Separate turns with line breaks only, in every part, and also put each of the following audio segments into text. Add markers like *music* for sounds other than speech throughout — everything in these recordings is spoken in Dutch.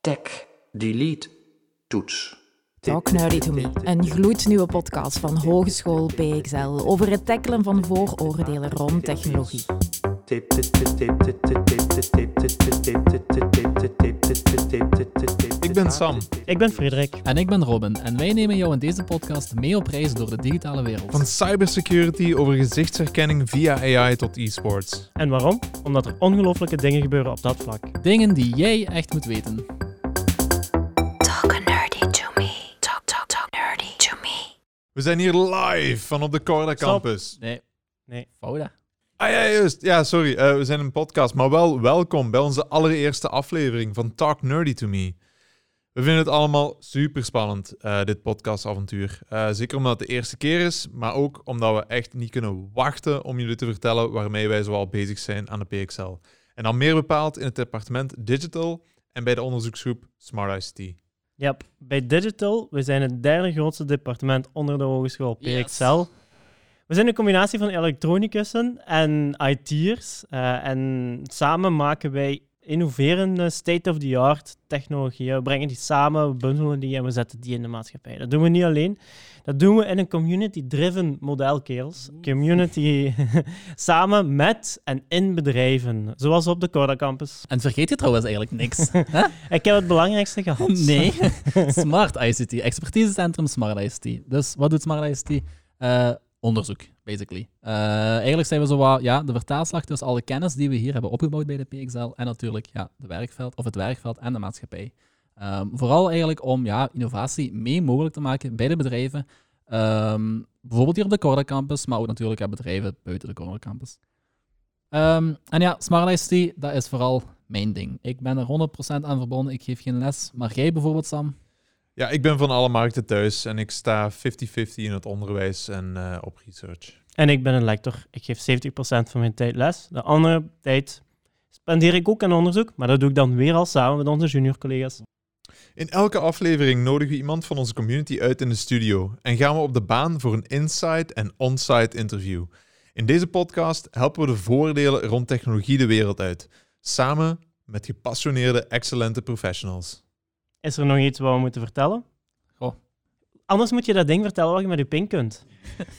Tek.
Delete. Toets.
Talk Nerdy to Me, een gloednieuwe podcast van Hogeschool PXL over het tackelen van vooroordelen rond technologie.
Ik ben Sam.
Ik ben Frederik.
En ik ben Robin en wij nemen jou in deze podcast mee op reis door de digitale wereld.
Van cybersecurity over gezichtsherkenning via AI tot e-sports.
En waarom? Omdat er ongelooflijke dingen gebeuren op dat vlak.
Dingen die jij echt moet weten.
Talk nerdy to me. Talk, talk, talk nerdy to me.
We zijn hier live van op de Corda Campus.
Nee.
Nee.
Fouda.
Ah ja, juist. Ja, sorry. Eh, we zijn een podcast, maar wel welkom bij onze allereerste aflevering van Talk Nerdy to Me. We vinden het allemaal super spannend, eh, dit podcastavontuur. Eh, zeker omdat het de eerste keer is, maar ook omdat we echt niet kunnen wachten om jullie te vertellen waarmee wij zoal bezig zijn aan de PXL. En dan meer bepaald in het departement Digital en bij de onderzoeksgroep Smart ICT.
Ja, bij Digital, we zijn het derde grootste departement onder de hogeschool
Yes.
We zijn een combinatie van elektronicussen en IT'ers. eh, en samen maken wij innoverende state-of-the-art technologieën. We brengen die samen, we bundelen die en we zetten die in de maatschappij. Dat doen we niet alleen. Dat doen we in een community-driven model, kerels. Community *laughs* samen met en in bedrijven. Zoals op de Corda Campus.
En vergeet je trouwens eigenlijk niks. *laughs*
Ik heb het belangrijkste gehad. *laughs*
nee. Smart ICT. Expertisecentrum Smart ICT. Dus wat doet Smart ICT? Eh, onderzoek, basically. Eh, eigenlijk zijn we zo wat, ja, de vertaalslag tussen alle kennis die we hier hebben opgebouwd bij de PXL en natuurlijk ja, de werkveld, of het werkveld en de maatschappij. Ehm, vooral eigenlijk om ja, innovatie mee mogelijk te maken bij de bedrijven. Ehm, bijvoorbeeld hier op de Corda Campus, maar ook natuurlijk aan bedrijven buiten de Corda Campus. Ehm, en ja, Smart ICT, dat is vooral mijn ding. Ik ben er 100% aan verbonden, ik geef geen les. Maar jij bijvoorbeeld, Sam?
Ja, ik ben van alle markten thuis en ik sta 50-50 in het onderwijs en eh, op research.
En ik ben een lector. Ik geef 70% van mijn tijd les. De andere tijd spendeer ik ook aan onderzoek, maar dat doe ik dan weer al samen met onze junior collega's.
In elke aflevering nodigen we iemand van onze community uit in de studio en gaan we op de baan voor een inside en on-site interview. In deze podcast helpen we de voordelen rond technologie de wereld uit, samen met gepassioneerde, excellente professionals.
Is er nog iets wat we moeten vertellen?
Goh.
Anders moet je dat ding vertellen wat je met je ping kunt.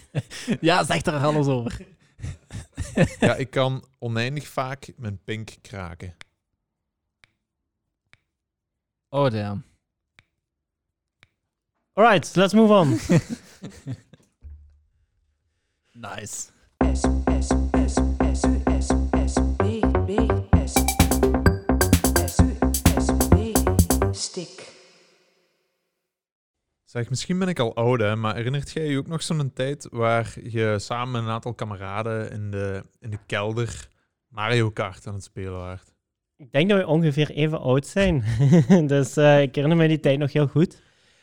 *laughs*
Ja, zeg er alles over.
Ja, ik kan oneindig vaak mijn pink kraken.
Oh, damn.
Alright, let's move on. *laughs*
Nice.
Zeg, misschien ben ik al oud, hè, maar herinnert jij je ook nog zo'n tijd waar je samen met een aantal kameraden in de, in de kelder Mario Kart aan het spelen waart?
ik denk dat we ongeveer even oud zijn. *laughs* dus eh, ik herinner me die tijd nog heel goed.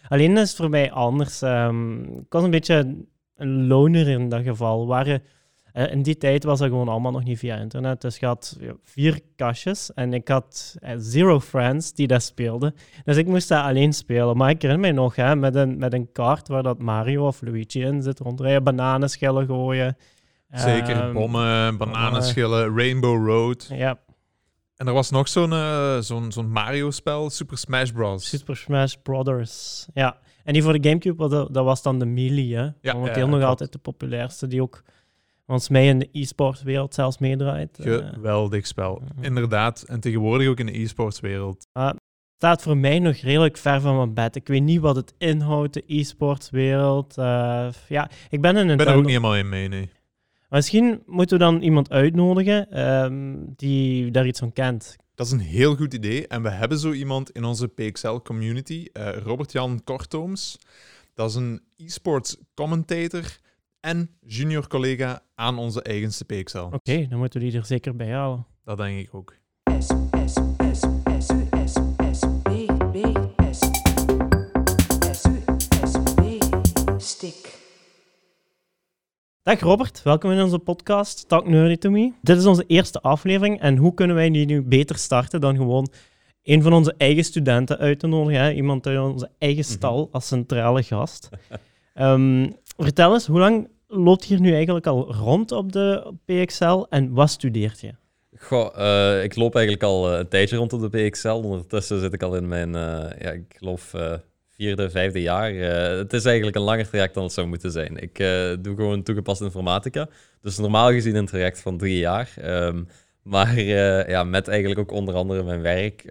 Alleen is het voor mij anders. Ehm, ik was een beetje een loner in dat geval. Waren, eh, in die tijd was dat gewoon allemaal nog niet via internet. Dus je had vier kastjes en ik had eh, zero friends die dat speelden. Dus ik moest dat alleen spelen. Maar ik herinner me nog, hè, met, een, met een kaart waar dat Mario of Luigi in zit, rondrijden, bananenschillen gooien.
Zeker,
Ehm,
bommen, bananenschillen, Rainbow Road.
Ja,
En er was nog zo'n eh, zo'n zo'n Mario-spel, Super Smash Bros.
Super Smash Brothers. Ja. En die voor de Gamecube, dat, dat was dan de Melee, hè?
Ja,
Momenteel nog altijd de populairste, die ook volgens mij in de e-sportwereld zelfs meedraait. Eh,
Geweldig spel. Inderdaad. En tegenwoordig ook in de e-sportswereld.
staat voor mij nog redelijk ver van mijn bed. Ik weet niet wat het inhoudt, de e-sportswereld. Eh, ja, ik ben een
Ik ben er
Nintendo-
ook niet helemaal in mee, nee.
Misschien moeten we dan iemand uitnodigen ehm, die daar iets van kent.
Dat is een heel goed idee. En we hebben zo iemand in onze PXL-community, eh, Robert-Jan Kortooms. Dat is een e-sports commentator en junior collega aan onze eigenste PXL.
Oké, dan moeten we die er zeker bij halen.
Dat denk ik ook.
Dag Robert, welkom in onze podcast Talk Nerdy to Me. Dit is onze eerste aflevering en hoe kunnen wij die nu beter starten dan gewoon een van onze eigen studenten uit te nodigen, hè? iemand uit onze eigen stal als centrale gast. Ehm, vertel eens, hoe lang loopt je hier nu eigenlijk al rond op de PXL en wat studeert je?
Goh, eh, ik loop eigenlijk al eh, een tijdje rond op de BXL. Ondertussen zit ik al in mijn, eh, ja, ik geloof, vierde, vijfde jaar. Het is eigenlijk een langer traject dan het zou moeten zijn. Ik doe gewoon toegepaste informatica. Dus normaal gezien een traject van drie jaar. Ehm, maar ja, met eigenlijk ook onder andere mijn werk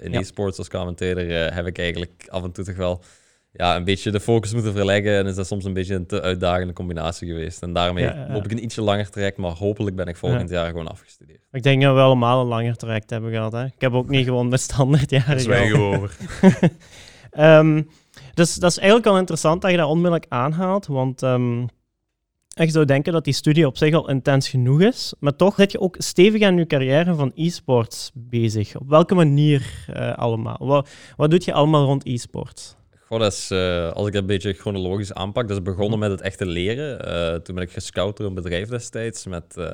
in
Ja.
e-sports als commentator heb ik eigenlijk af en toe toch wel ja, een beetje de focus moeten verleggen. En is dat soms een beetje een te uitdagende combinatie geweest. En daarmee
Ja, ja.
loop ik een ietsje langer traject, maar hopelijk ben ik volgend jaar gewoon afgestudeerd.
Ik denk dat we allemaal een langer traject hebben gehad. Hè? Ik heb ook niet *laughs* gewoon de standaard jaren
zwijgen over. *laughs*
Ehm, dus dat is eigenlijk al interessant dat je dat onmiddellijk aanhaalt, want ehm, ik zou denken dat die studie op zich al intens genoeg is, maar toch zit je ook stevig aan je carrière van e-sports bezig. Op welke manier eh, allemaal? Wat, wat doe je allemaal rond e-sports?
Goh, dat is, eh, als ik dat een beetje chronologisch aanpak, dat is begonnen met het echte leren. Eh, toen ben ik gescout door een bedrijf destijds met, eh,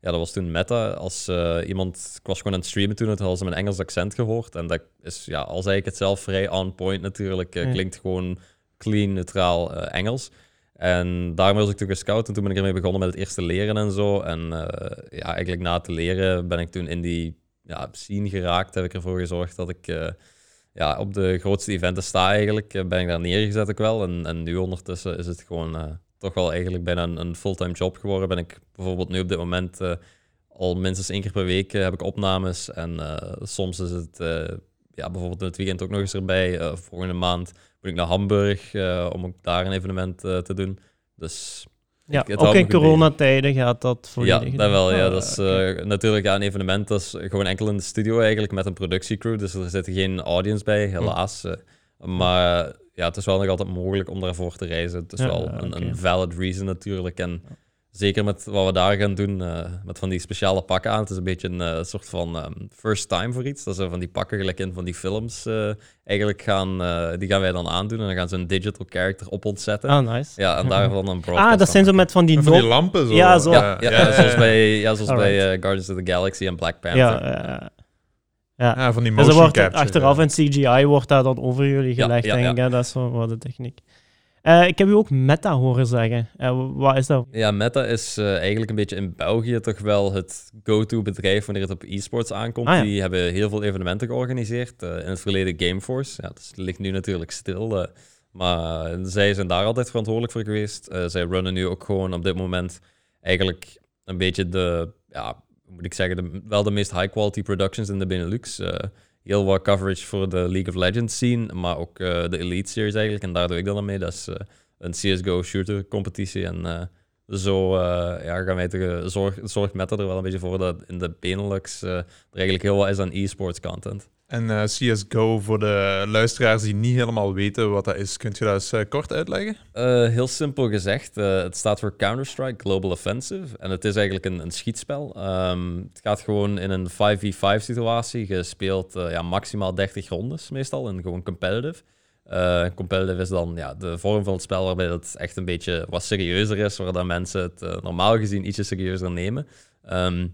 ja, dat was toen Meta. Als iemand, ik was gewoon aan het streamen toen, het hadden ze mijn Engels accent gehoord. En dat is, ja, al zei ik het zelf, vrij on point natuurlijk.
Ja.
Klinkt gewoon clean, neutraal Engels. En daarmee was ik toen gescout en toen ben ik ermee begonnen met het eerste leren en zo. En ja, eigenlijk na het leren ben ik toen in die ja, scene geraakt. Heb ik ervoor gezorgd dat ik ja, op de grootste eventen sta eigenlijk. Eh, Ben ik daar neergezet ook wel. En, en nu ondertussen is het gewoon eh, toch wel eigenlijk bijna een, een fulltime job geworden. Ben ik bijvoorbeeld nu op dit moment eh, al minstens één keer per week heb ik opnames. En soms is het ja, bijvoorbeeld in het weekend ook nog eens erbij. Volgende maand moet ik naar Hamburg om ook daar een evenement te doen. Dus
Ja,
Ik- het
ook in coronatijden gaat dat
ja,
volledig.
dat wel. Ja.
Ah,
Dat is eh, natuurlijk ja, een evenement. Dat is gewoon enkel in de studio eigenlijk met een productiecrew. Dus er zit geen audience bij, helaas. Eh, maar ja, het is wel nog altijd mogelijk om daarvoor te reizen. Het is
Ja,
wel
ja,
een, een valid reason natuurlijk. En zeker met wat we daar gaan doen, eh, met van die speciale pakken aan. Het is een beetje een eh, soort van ehm, first time voor iets. Dat ze van die pakken gelijk in van die films eh, eigenlijk gaan, eh, die gaan wij dan aandoen. En dan gaan ze een digital character op ons zetten.
Ah, nice.
Ja, en daarvan *laughs* een broadcast
Ah, dat
van
zijn zo met van die
Van die
no-
lampen zo.
Ja, zo.
Ja, ja, zoals bij, ja, zoals
Alright.
bij Guardians of the Galaxy en Black Panther.
Ja, ja, ja.
Ja, van die
Dus
motion
wordt
capture.
achteraf in CGI wordt dat dan over jullie gelegd,
ja,
denk
ja.
ik. Hè? Dat is wel wat de techniek. Eh, ik heb u ook meta horen zeggen. Eh, wat is dat?
Ja, Meta is eh, eigenlijk een beetje in België toch wel het go-to bedrijf wanneer het op e-sports aankomt.
Ah, ja.
Die hebben heel veel evenementen georganiseerd. In het verleden Gameforce. Ja, dat ligt nu natuurlijk stil. maar zij zijn daar altijd verantwoordelijk voor geweest. Zij runnen nu ook gewoon op dit moment eigenlijk een beetje de, ja, moet ik zeggen, de, wel de meest high-quality productions in de Benelux. Heel wat coverage voor de League of Legends scene, maar ook eh, de Elite Series eigenlijk. En daar doe ik dan mee. Dat is eh, een CSGO shooter competitie. En eh, zo eh, ja, gaan wij tegen, zorg, zorgt Meta er wel een beetje voor dat in de Benelux eh, er eigenlijk heel wat is aan e-sports content.
En eh, CSGO, voor de luisteraars die niet helemaal weten wat dat is, kunt je dat eens eh, kort uitleggen?
Eh, heel simpel gezegd, eh, het staat voor Counter-Strike Global Offensive. En het is eigenlijk een, een schietspel. Ehm, het gaat gewoon in een 5v5 situatie. Je speelt eh, ja, maximaal 30 rondes meestal en gewoon competitive. Eh, competitive is dan ja, de vorm van het spel waarbij het echt een beetje wat serieuzer is, waar dan mensen het eh, normaal gezien ietsje serieuzer nemen. Ehm,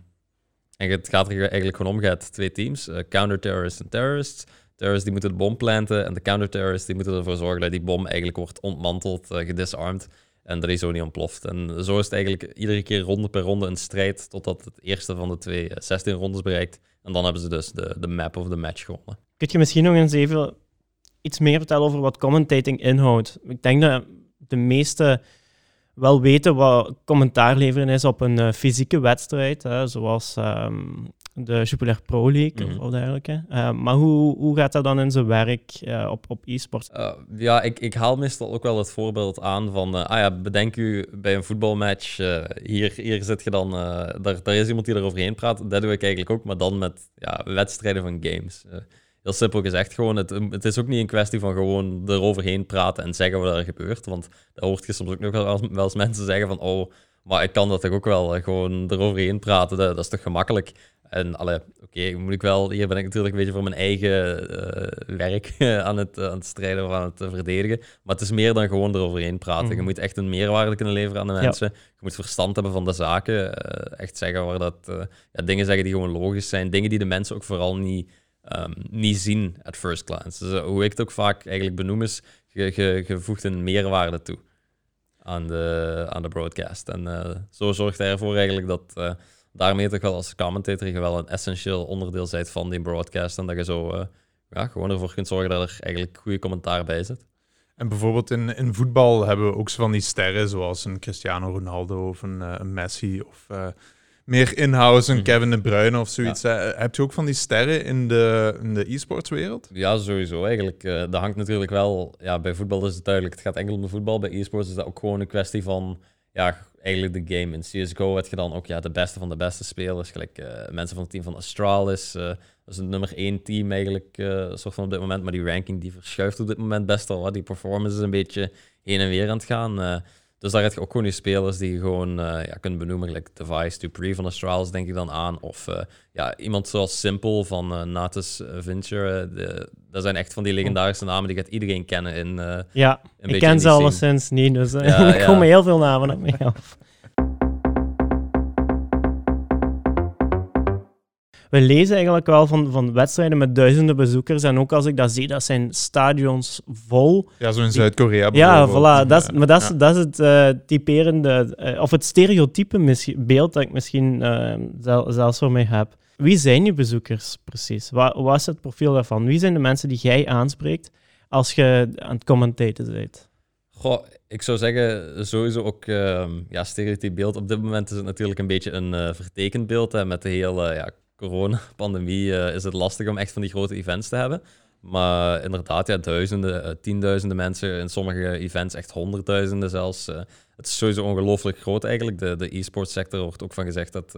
en het gaat er eigenlijk gewoon om, je hebt twee teams, eh, counter-terrorists en terrorists. Terrorists die moeten de bom planten en de counter-terrorists die moeten ervoor zorgen dat die bom eigenlijk wordt ontmanteld, gedisarmed en dat die zo niet ontploft. En zo is het eigenlijk iedere keer ronde per ronde een strijd totdat het eerste van de twee eh, 16 rondes bereikt. En dan hebben ze dus de, de map of the match gewonnen.
Kun je misschien nog eens even iets meer vertellen over wat commentating inhoudt? Ik denk dat de meesten wel weten wat commentaar leveren is op een eh, fysieke wedstrijd, hè, zoals ehm, de Jupiler Pro League
Mhm.
of, of dergelijke. Eh, maar hoe, hoe gaat dat dan in zijn werk eh, op, op e-sports?
Uh, ja, ik, ik haal meestal ook wel het voorbeeld aan van... ah ja, bedenk u bij een voetbalmatch... hier, hier zit je dan... daar, daar is iemand die er overheen praat. Dat doe ik eigenlijk ook, maar dan met ja, wedstrijden van games. Eh, heel simpel gezegd, gewoon... Het, het is ook niet een kwestie van gewoon eroverheen praten en zeggen wat er gebeurt. Want dat hoort je soms ook nog wel, wel eens mensen zeggen van... Oh, maar ik kan dat toch ook wel, eh, gewoon eroverheen praten. Dat, dat is toch gemakkelijk? En oké, moet ik wel, hier ben ik natuurlijk een beetje voor mijn eigen eh, werk *laughs* aan, het, aan het strijden of aan het eh, verdedigen. Maar het is meer dan gewoon eroverheen praten. Je moet echt een meerwaarde kunnen leveren aan de
Ja.
mensen. Je moet verstand hebben van de zaken. eh, echt zeggen waar dat, eh, ja, dingen zeggen die gewoon logisch zijn. Dingen die de mensen ook vooral niet, ehm, niet zien at first glance. Dus eh, hoe ik het ook vaak eigenlijk benoem is, je, voegt een meerwaarde toe aan de, aan de broadcast. En eh, zo zorgt hij ervoor eigenlijk dat... eh, daarmee toch wel als commentator je wel een essentieel onderdeel bent van die broadcast. En dat je zo ja, gewoon ervoor kunt zorgen dat er eigenlijk goede commentaar bij zit.
En bijvoorbeeld in, in voetbal hebben we ook zo van die sterren, zoals een Cristiano Ronaldo of een, een Messi of meer in-house, een
Mhm.
Kevin De Bruyne of zoiets. Heb je ook van die sterren in de, in de e-sports wereld?
Ja, sowieso eigenlijk. Eh, dat hangt natuurlijk wel... Ja, bij voetbal is het duidelijk, het gaat enkel om de voetbal. Bij e-sports is dat ook gewoon een kwestie van... Ja, eigenlijk de game. In CSGO heb je dan ook ja, de beste van de beste spelers. Gelijk eh, mensen van het team van Astralis. eh dat is het nummer één team eigenlijk, eh soort van op dit moment. Maar die ranking die verschuift op dit moment best wel wat. Die performance is een beetje heen en weer aan het gaan. Dus daar heb je ook gewoon die spelers die je gewoon eh, ja, kunt benoemen. Like Device, Dupree van Astralis denk ik dan aan. Of eh, ja, iemand zoals Simple van eh Natus Venture. de- dat zijn echt van die legendarische namen die gaat iedereen kennen in...
Ja, ik ken ze alleszins niet, dus
Ja, *laughs*
er
ja.
komen heel veel namen op mij af. We lezen eigenlijk wel van, van wedstrijden met duizenden bezoekers. En ook als ik dat zie, dat zijn stadions vol.
Ja, zo in Zuid-Korea
Ja,
bijvoorbeeld.
voilà. Dat is,
Ja.
maar dat is,
Ja.
dat is het eh, typerende, eh, of het stereotype misschien- beeld dat ik misschien zel- zelfs voor mij heb. Wie zijn je bezoekers precies? Wat, wat is het profiel daarvan? Wie zijn de mensen die jij aanspreekt als je aan het commentaten bent?
Goh, ik zou zeggen, sowieso ook ehm ja, stereotyp beeld. Op dit moment is het natuurlijk een beetje een vertekend beeld. Hè. Met de hele ja, coronapandemie eh, is het lastig om echt van die grote events te hebben. Maar inderdaad, ja, duizenden, eh, tienduizenden mensen. In sommige events echt honderdduizenden zelfs. eh. het is sowieso ongelooflijk groot eigenlijk. De, de e-sport sector wordt ook van gezegd dat...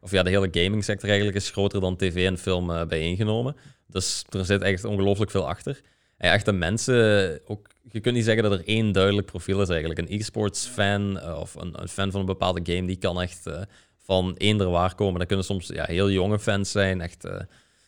of ja, de hele gaming sector eigenlijk is groter dan tv en film bijeengenomen. Dus er zit echt ongelooflijk veel achter. En echt de mensen, ook, je kunt niet zeggen dat er één duidelijk profiel is eigenlijk. Een e-sports fan of een, een fan van een bepaalde game, die kan echt van eender waar komen. Dat kunnen soms ja, heel jonge fans zijn, echt eh,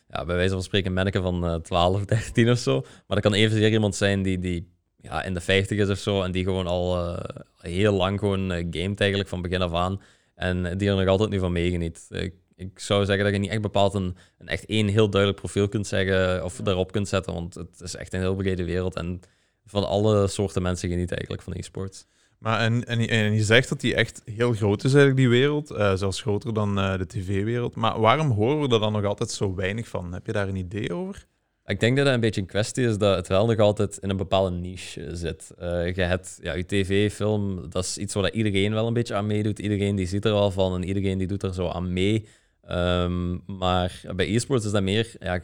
ja, bij wijze van spreken manneken van eh 12, 13 *laughs* of zo. Maar dat kan evenzeer iemand zijn die, die ja, in de 50 is of zo en die gewoon al eh, heel lang gewoon eh, gamet eigenlijk van begin af aan. En die er nog altijd nu van meegeniet. Ik, ik zou zeggen dat je niet echt bepaald een, een echt één heel duidelijk profiel kunt zeggen of daarop kunt zetten, want het is echt een heel brede wereld en van alle soorten mensen geniet eigenlijk van e-sports.
Maar en, en, en je zegt dat die echt heel groot is, eigenlijk, die wereld. eh, zelfs groter dan eh, de tv-wereld. Maar waarom horen we er dan nog altijd zo weinig van? Heb je daar een idee over?
Ik denk dat het een beetje een kwestie is dat het wel nog altijd in een bepaalde niche eh, zit. Je hebt ja, je tv, film, dat is iets waar iedereen wel een beetje aan meedoet. Iedereen die ziet er wel van en iedereen die doet er zo aan mee. Ehm, maar bij e-sports is dat meer, ja,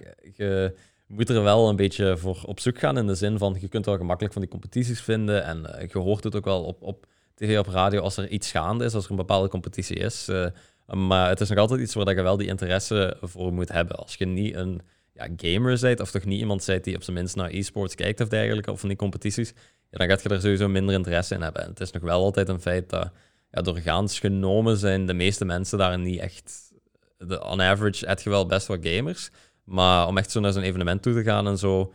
moet er wel een beetje voor op zoek gaan in de zin van, je kunt wel gemakkelijk van die competities vinden en eh, je hoort het ook wel op, op tv, op radio als er iets gaande is, als er een bepaalde competitie is. Eh, maar het is nog altijd iets waar je wel die interesse voor moet hebben. Als je niet een ja, gamer bent, of toch niet iemand bent die op zijn minst naar e-sports kijkt of dergelijke, of van die competities, dan gaat je er sowieso minder interesse in hebben. En het is nog wel altijd een feit dat ja, doorgaans genomen zijn de meeste mensen daar niet echt... De, on average heb je wel best wat gamers, maar om echt zo naar zo'n evenement toe te gaan en zo,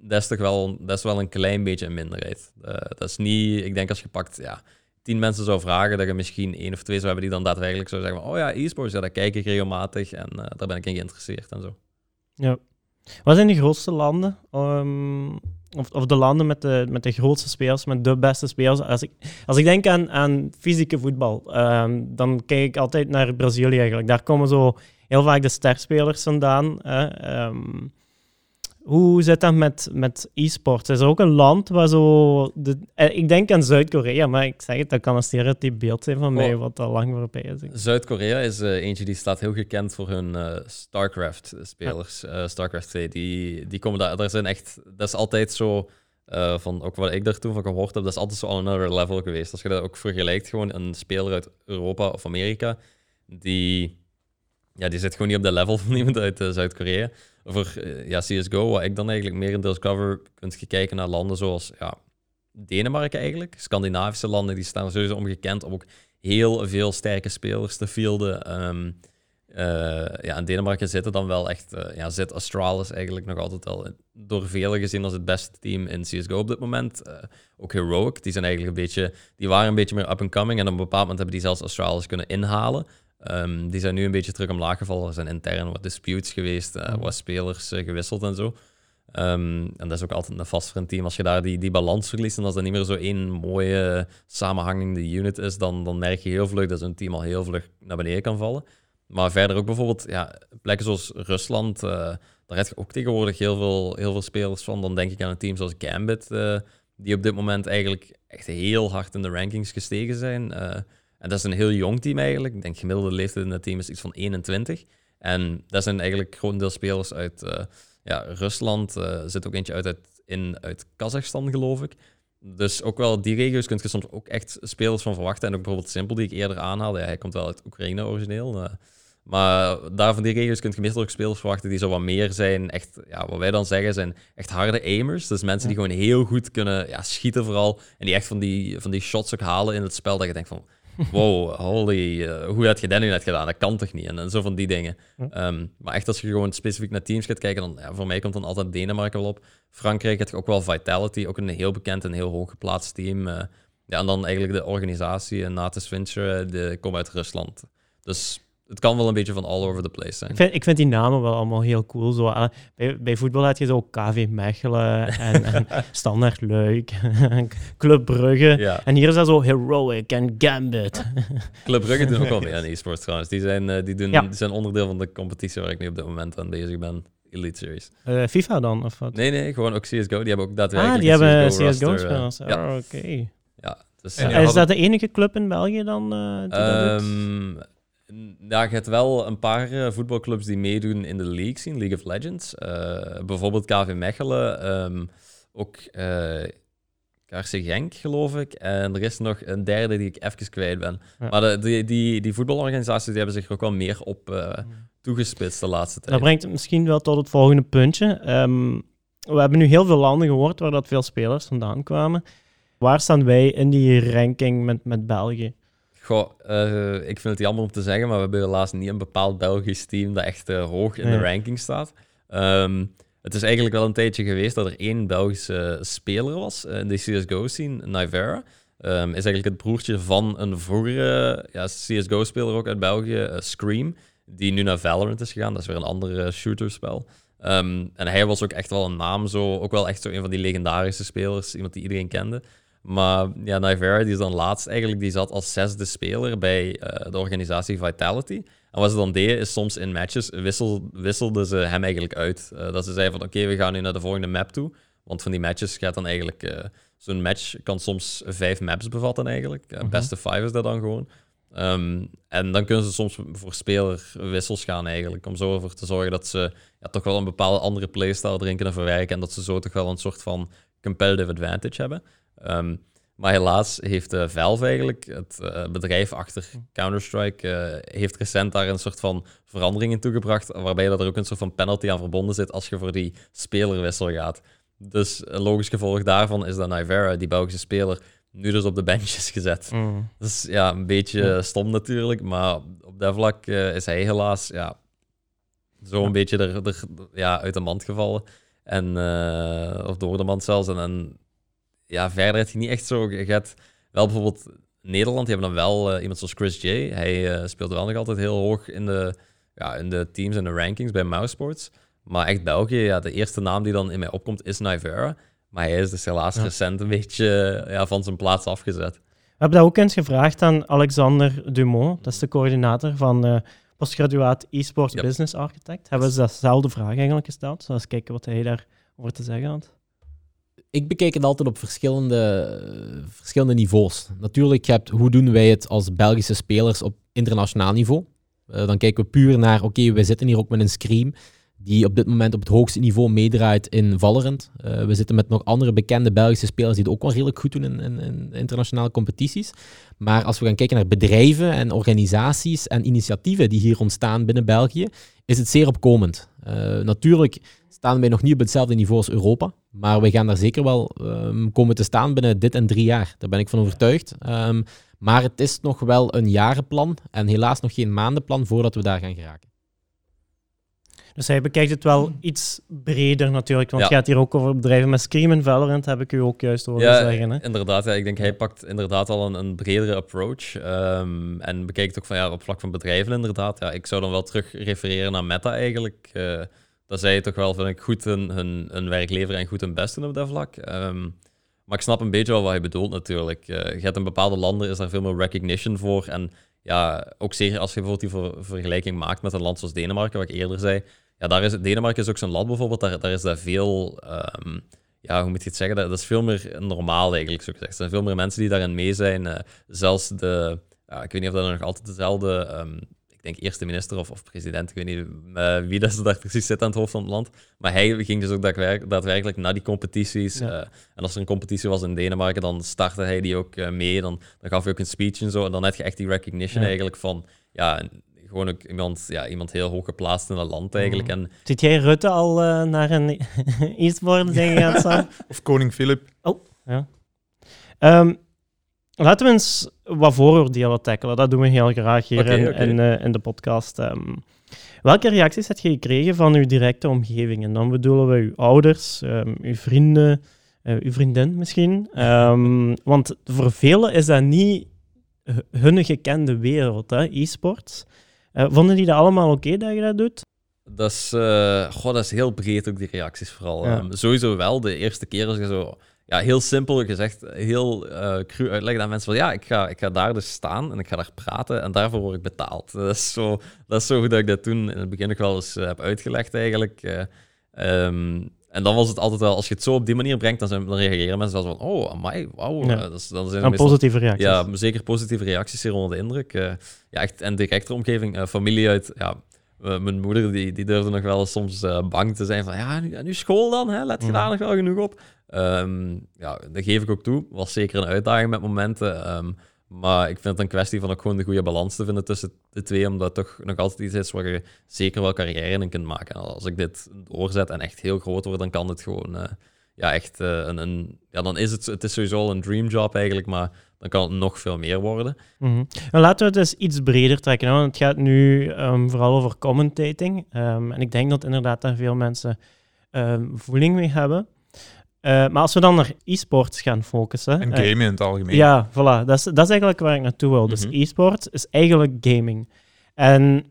dat is toch wel, dat is wel een klein beetje een minderheid. Eh, dat is niet... Ik denk als je pakt, ja, tien mensen zou vragen, dat je misschien één of twee zou hebben die dan daadwerkelijk zou zeggen van, oh ja, e-sports, ja, dat kijk ik regelmatig en eh, daar ben ik in geïnteresseerd en zo.
Ja. Wat zijn de grootste landen? Ehm, of, of de landen met de, met de grootste spelers, met de beste spelers? Als ik, als ik denk aan, aan fysieke voetbal, ehm, dan kijk ik altijd naar Brazilië eigenlijk. Daar komen zo heel vaak de sterspelers vandaan. Hè. Ehm, hoe zit dat met, met e-sports? Is er ook een land waar zo... De, eh, ik denk aan Zuid-Korea, maar ik zeg het, dat kan een stereotype beeld zijn van mij,
Oh.
wat al lang voorbij is.
Zuid-Korea is eh, eentje die staat heel gekend voor hun StarCraft-spelers. Eh, StarCraft 2, die, die komen daar. Daar zijn echt. Dat is altijd zo. van ook wat ik daar toen van gehoord heb, dat is altijd zo on another level geweest. Als je dat ook vergelijkt, gewoon een speler uit Europa of Amerika, die, ja, die zit gewoon niet op de level van *laughs* iemand uit eh, Zuid-Korea. Voor eh, ja, CSGO, wat ik dan eigenlijk meer in deels cover, kunt je kijken naar landen zoals ja, Denemarken eigenlijk. Scandinavische landen, die staan sowieso omgekend om ook heel veel sterke spelers te fielden. Ehm, eh, ja, in Denemarken zitten dan wel echt, ja, zit Astralis eigenlijk nog altijd wel door velen gezien als het beste team in CSGO op dit moment. Ook Heroic, die zijn eigenlijk een beetje, die waren een beetje meer up-and-coming en op een bepaald moment hebben die zelfs Astralis kunnen inhalen. Ehm, die zijn nu een beetje terug omlaag gevallen. Er zijn intern wat disputes geweest, eh, wat spelers eh, gewisseld en zo. Ehm, en dat is ook altijd een vast voor een team. Als je daar die, die balans verliest en als dat niet meer zo één mooie samenhangende unit is, dan, dan merk je heel vlug dat zo'n team al heel vlug naar beneden kan vallen. maar verder ook bijvoorbeeld ja, plekken zoals Rusland, eh, daar heb je ook tegenwoordig heel veel, heel veel spelers van. Dan denk ik aan een team zoals Gambit, eh, die op dit moment eigenlijk echt heel hard in de rankings gestegen zijn. Eh, en dat is een heel jong team eigenlijk. Ik denk gemiddelde leeftijd in het team is iets van 21. En dat zijn eigenlijk gewoon deel spelers uit eh, ja, Rusland. Er zit ook eentje uit, uit, in, uit Kazachstan, geloof ik. Dus ook wel die regio's kun je soms ook echt spelers van verwachten. En ook bijvoorbeeld Simpel, die ik eerder aanhaalde. Ja, hij komt wel uit Oekraïne origineel. Maar daar van die regio's kun je meestal ook spelers verwachten die zo wat meer zijn. Echt, ja, wat wij dan zeggen, zijn echt harde aimers. Dus mensen die gewoon heel goed kunnen ja, schieten vooral. En die echt van die, van die shots ook halen in het spel. Dat je denkt van, wow, holy, uh, hoe had je dat nu net gedaan? Dat kan toch niet? En, en zo van die dingen. Um, maar echt als je gewoon specifiek naar teams gaat kijken, dan ja, voor mij komt dan altijd Denemarken wel op. Frankrijk heeft ook wel Vitality, ook een heel bekend en heel hoog geplaatst team. Uh, ja, en dan eigenlijk de organisatie, en Natus Venture, die komen uit Rusland. Dus het kan wel een beetje van all over the place zijn.
Ik vind, ik vind die namen wel allemaal heel cool. Zo, uh, bij, bij voetbal had je zo KV Mechelen *laughs* en, en Standaard Luik, Club Brugge. Ja. En hier is dat zo Heroic en Gambit.
Club Brugge doen ook wel *laughs* mee aan e-sports trouwens. Die zijn, uh, die, doen, ja. die zijn onderdeel van de competitie waar ik nu op dit moment aan bezig ben. Elite Series.
Uh, FIFA dan? Of wat?
Nee, nee, gewoon ook CSGO. Die hebben ook daadwerkelijk
Ah, die hebben CSGO-spelers. CSGO ja. Oh, oké. Okay.
Ja, dus,
is dat de enige club in België dan? die
um, ja, je hebt wel een paar uh, voetbalclubs die meedoen in de league zien, League of Legends. Uh, bijvoorbeeld KV Mechelen, um, ook uh, KRC Genk, geloof ik. En er is nog een derde die ik even kwijt ben. Ja. Maar de, die, die, die voetbalorganisaties die hebben zich er ook wel meer op toegespitst de laatste tijd.
Dat brengt misschien wel tot het volgende puntje. Um, we hebben nu heel veel landen gehoord waar dat veel spelers vandaan kwamen. Waar staan wij in die ranking met, met België?
Goh, uh, ik vind het jammer om te zeggen, maar we hebben helaas niet een bepaald Belgisch team dat echt uh, hoog in nee. de ranking staat. Um, het is eigenlijk wel een tijdje geweest dat er één Belgische speler was in de CSGO-scene, Nivera. Um, is eigenlijk het broertje van een vroegere ja, CSGO-speler ook uit België, uh, Scream, die nu naar Valorant is gegaan. Dat is weer een ander shooterspel. Um, en hij was ook echt wel een naam, zo, ook wel echt zo een van die legendarische spelers, iemand die iedereen kende. Maar ja, Nivera die is dan laatst eigenlijk, die zat als zesde speler bij uh, de organisatie Vitality. En wat ze dan deden, is soms in matches wissel, wisselden ze hem eigenlijk uit. Uh, dat ze zeiden van, oké, okay, we gaan nu naar de volgende map toe. Want van die matches gaat dan eigenlijk... Uh, Zo'n match kan soms vijf maps bevatten eigenlijk. Uh, Beste five is dat dan gewoon. Um, en dan kunnen ze soms voor spelerwissels gaan eigenlijk. Om zo ervoor te zorgen dat ze ja, toch wel een bepaalde andere playstyle erin kunnen verwerken. En dat ze zo toch wel een soort van competitive advantage hebben. Um, maar helaas heeft uh, Valve eigenlijk, het uh, bedrijf achter Counter-Strike, uh, heeft recent daar een soort van verandering in toegebracht, waarbij dat er ook een soort van penalty aan verbonden zit als je voor die spelerwissel gaat. Dus een logisch gevolg daarvan is dat Nivera, die Belgische speler, nu dus op de bench is gezet. Mm. Dat is ja, een beetje mm. stom natuurlijk, maar op dat vlak is hij helaas ja, zo een ja. beetje er, er, ja, uit de mand gevallen. En, of door de mand zelfs. En, en ja, verder heb je niet echt zo. Je hebt wel bijvoorbeeld Nederland, die hebben dan wel uh, iemand zoals Chris J. Hij uh, speelt wel nog altijd heel hoog in de, ja, in de teams en de rankings bij Mousesports. Maar echt België, ja, de eerste naam die dan in mij opkomt is Nivera. Maar hij is dus helaas ja. recent een beetje ja, van zijn plaats afgezet.
We hebben dat ook eens gevraagd aan Alexander Dumont, dat is de coördinator van uh, postgraduaat e-sports yep. business architect. Hebben ze dezelfde vraag eigenlijk gesteld. Zoals kijken wat hij daarover te zeggen had
ik bekijk het altijd op verschillende, verschillende niveaus. Natuurlijk, hebt, hoe doen wij het als Belgische spelers op internationaal niveau? Uh, dan kijken we puur naar, oké, we zitten hier ook met een Scream, die op dit moment op het hoogste niveau meedraait in Valorant. Uh, we zitten met nog andere bekende Belgische spelers die het ook wel redelijk goed doen in, in, internationale competities. Maar als we gaan kijken naar bedrijven en organisaties en initiatieven die hier ontstaan binnen België, is het zeer opkomend. Uh, natuurlijk staan wij nog niet op hetzelfde niveau als Europa. Maar we gaan daar zeker wel um, komen te staan binnen dit en drie jaar. Daar ben ik van overtuigd. Um, maar het is nog wel een jarenplan en helaas nog geen maandenplan voordat we daar gaan geraken.
Dus hij bekijkt het wel iets breder natuurlijk, want ja. het gaat hier ook over bedrijven met Scream en Valorant, heb ik u ook juist horen
ja,
zeggen. Hè?
inderdaad. Ja, ik denk hij pakt inderdaad al een, een bredere approach um, en bekijkt ook van, ja, op vlak van bedrijven inderdaad. Ja, ik zou dan wel terug refereren naar Meta eigenlijk. Uh, dat zij toch wel, vind ik, goed hun, hun, hun werk leveren en goed hun best doen op dat vlak. Um, maar ik snap een beetje wel wat je bedoelt natuurlijk. Uh, je hebt in bepaalde landen is daar veel meer recognition voor. En ja, ook zeker als je bijvoorbeeld die ver- vergelijking maakt met een land zoals Denemarken, wat ik eerder zei. Ja, daar is, Denemarken is ook zo'n land bijvoorbeeld, daar, daar is dat veel, ehm, ja, hoe moet je het zeggen? Dat, dat is veel meer normaal eigenlijk, zo gezegd. Er zijn veel meer mensen die daarin mee zijn. eh, zelfs de, ik weet niet of dat nog altijd dezelfde, ehm, ik denk eerste minister of, of president, ik weet niet eh, wie dat ze daar *laughs* precies zit aan het hoofd van het land. Maar hij ging dus ook daadwerkelijk, daadwerkelijk naar die competities.
Ja.
eh, en als er een competitie was in Denemarken, dan startte hij die ook mee. Dan, dan gaf hij ook een speech en zo. En dan heb je echt die recognition
Ja.
eigenlijk van, ja, gewoon ook iemand, ja, iemand heel hoog geplaatst in het land eigenlijk. En
Ziet jij Rutte al eh, naar een e-sport dingen gaan staan?
Of koning Filip.
Ehm, laten we eens wat vooroordelen tackelen. Dat doen we heel graag hier in, eh, in de podcast. Ehm, welke reacties heb je gekregen van uw directe omgeving? En dan bedoelen we uw ouders, ehm, uw vrienden, eh, uw vriendin misschien. Ehm, want voor velen is dat niet hu- hun gekende wereld, hè, Eh, vonden die dat allemaal oké dat je dat doet?
Dat is, goh, dat is heel breed ook, die reacties vooral.
Ja.
Ehm, sowieso wel, de eerste keer als je zo... Ja, heel simpel gezegd, heel eh cru uitleggen aan mensen van... Ja, ik ga, ik ga daar dus staan en ik ga daar praten en daarvoor word ik betaald. *laughs* Dat is zo, dat is zo goed dat ik dat toen in het begin nog wel eens heb uitgelegd eigenlijk. Eh, ehm, en dan was het altijd wel, als je het zo op die manier brengt, dan, zijn, dan reageren mensen wel van... Oh, amai, wauw.
Ja.
Eh, dat is, dan zijn
Een
meestal-
positieve reacties.
ja, zeker positieve reacties, zeer onder de indruk. Eh, ja, echt, en directe omgeving, eh, familie uit... Ja, mijn moeder die, die durfde nog wel soms bang te zijn van... Ja, nu, nu school dan, hè? let je
Mhm.
daar nog wel genoeg op? Ehm, ja, dat geef ik ook toe. Was zeker een uitdaging met momenten. ehm, maar ik vind het een kwestie van ook gewoon de goede balans te vinden tussen de twee. Omdat het toch nog altijd iets is waar je zeker wel carrière in kunt maken. En als ik dit doorzet en echt heel groot word, dan kan het gewoon... eh, ja, echt eh, een, een... Ja, dan is het... Het is sowieso al een dreamjob eigenlijk, maar dan kan het nog veel meer worden.
Mhm. En laten we het eens iets breder trekken, want het gaat nu ehm, vooral over commentating. Ehm, en ik denk dat inderdaad daar veel mensen ehm, voeling mee hebben. Eh, maar als we dan naar e-sports gaan focussen.
En
eh,
gamen in het algemeen.
ja, voilà. Dat is, dat is eigenlijk waar ik naartoe wil. Dus
Mhm.
e-sport is eigenlijk gaming. En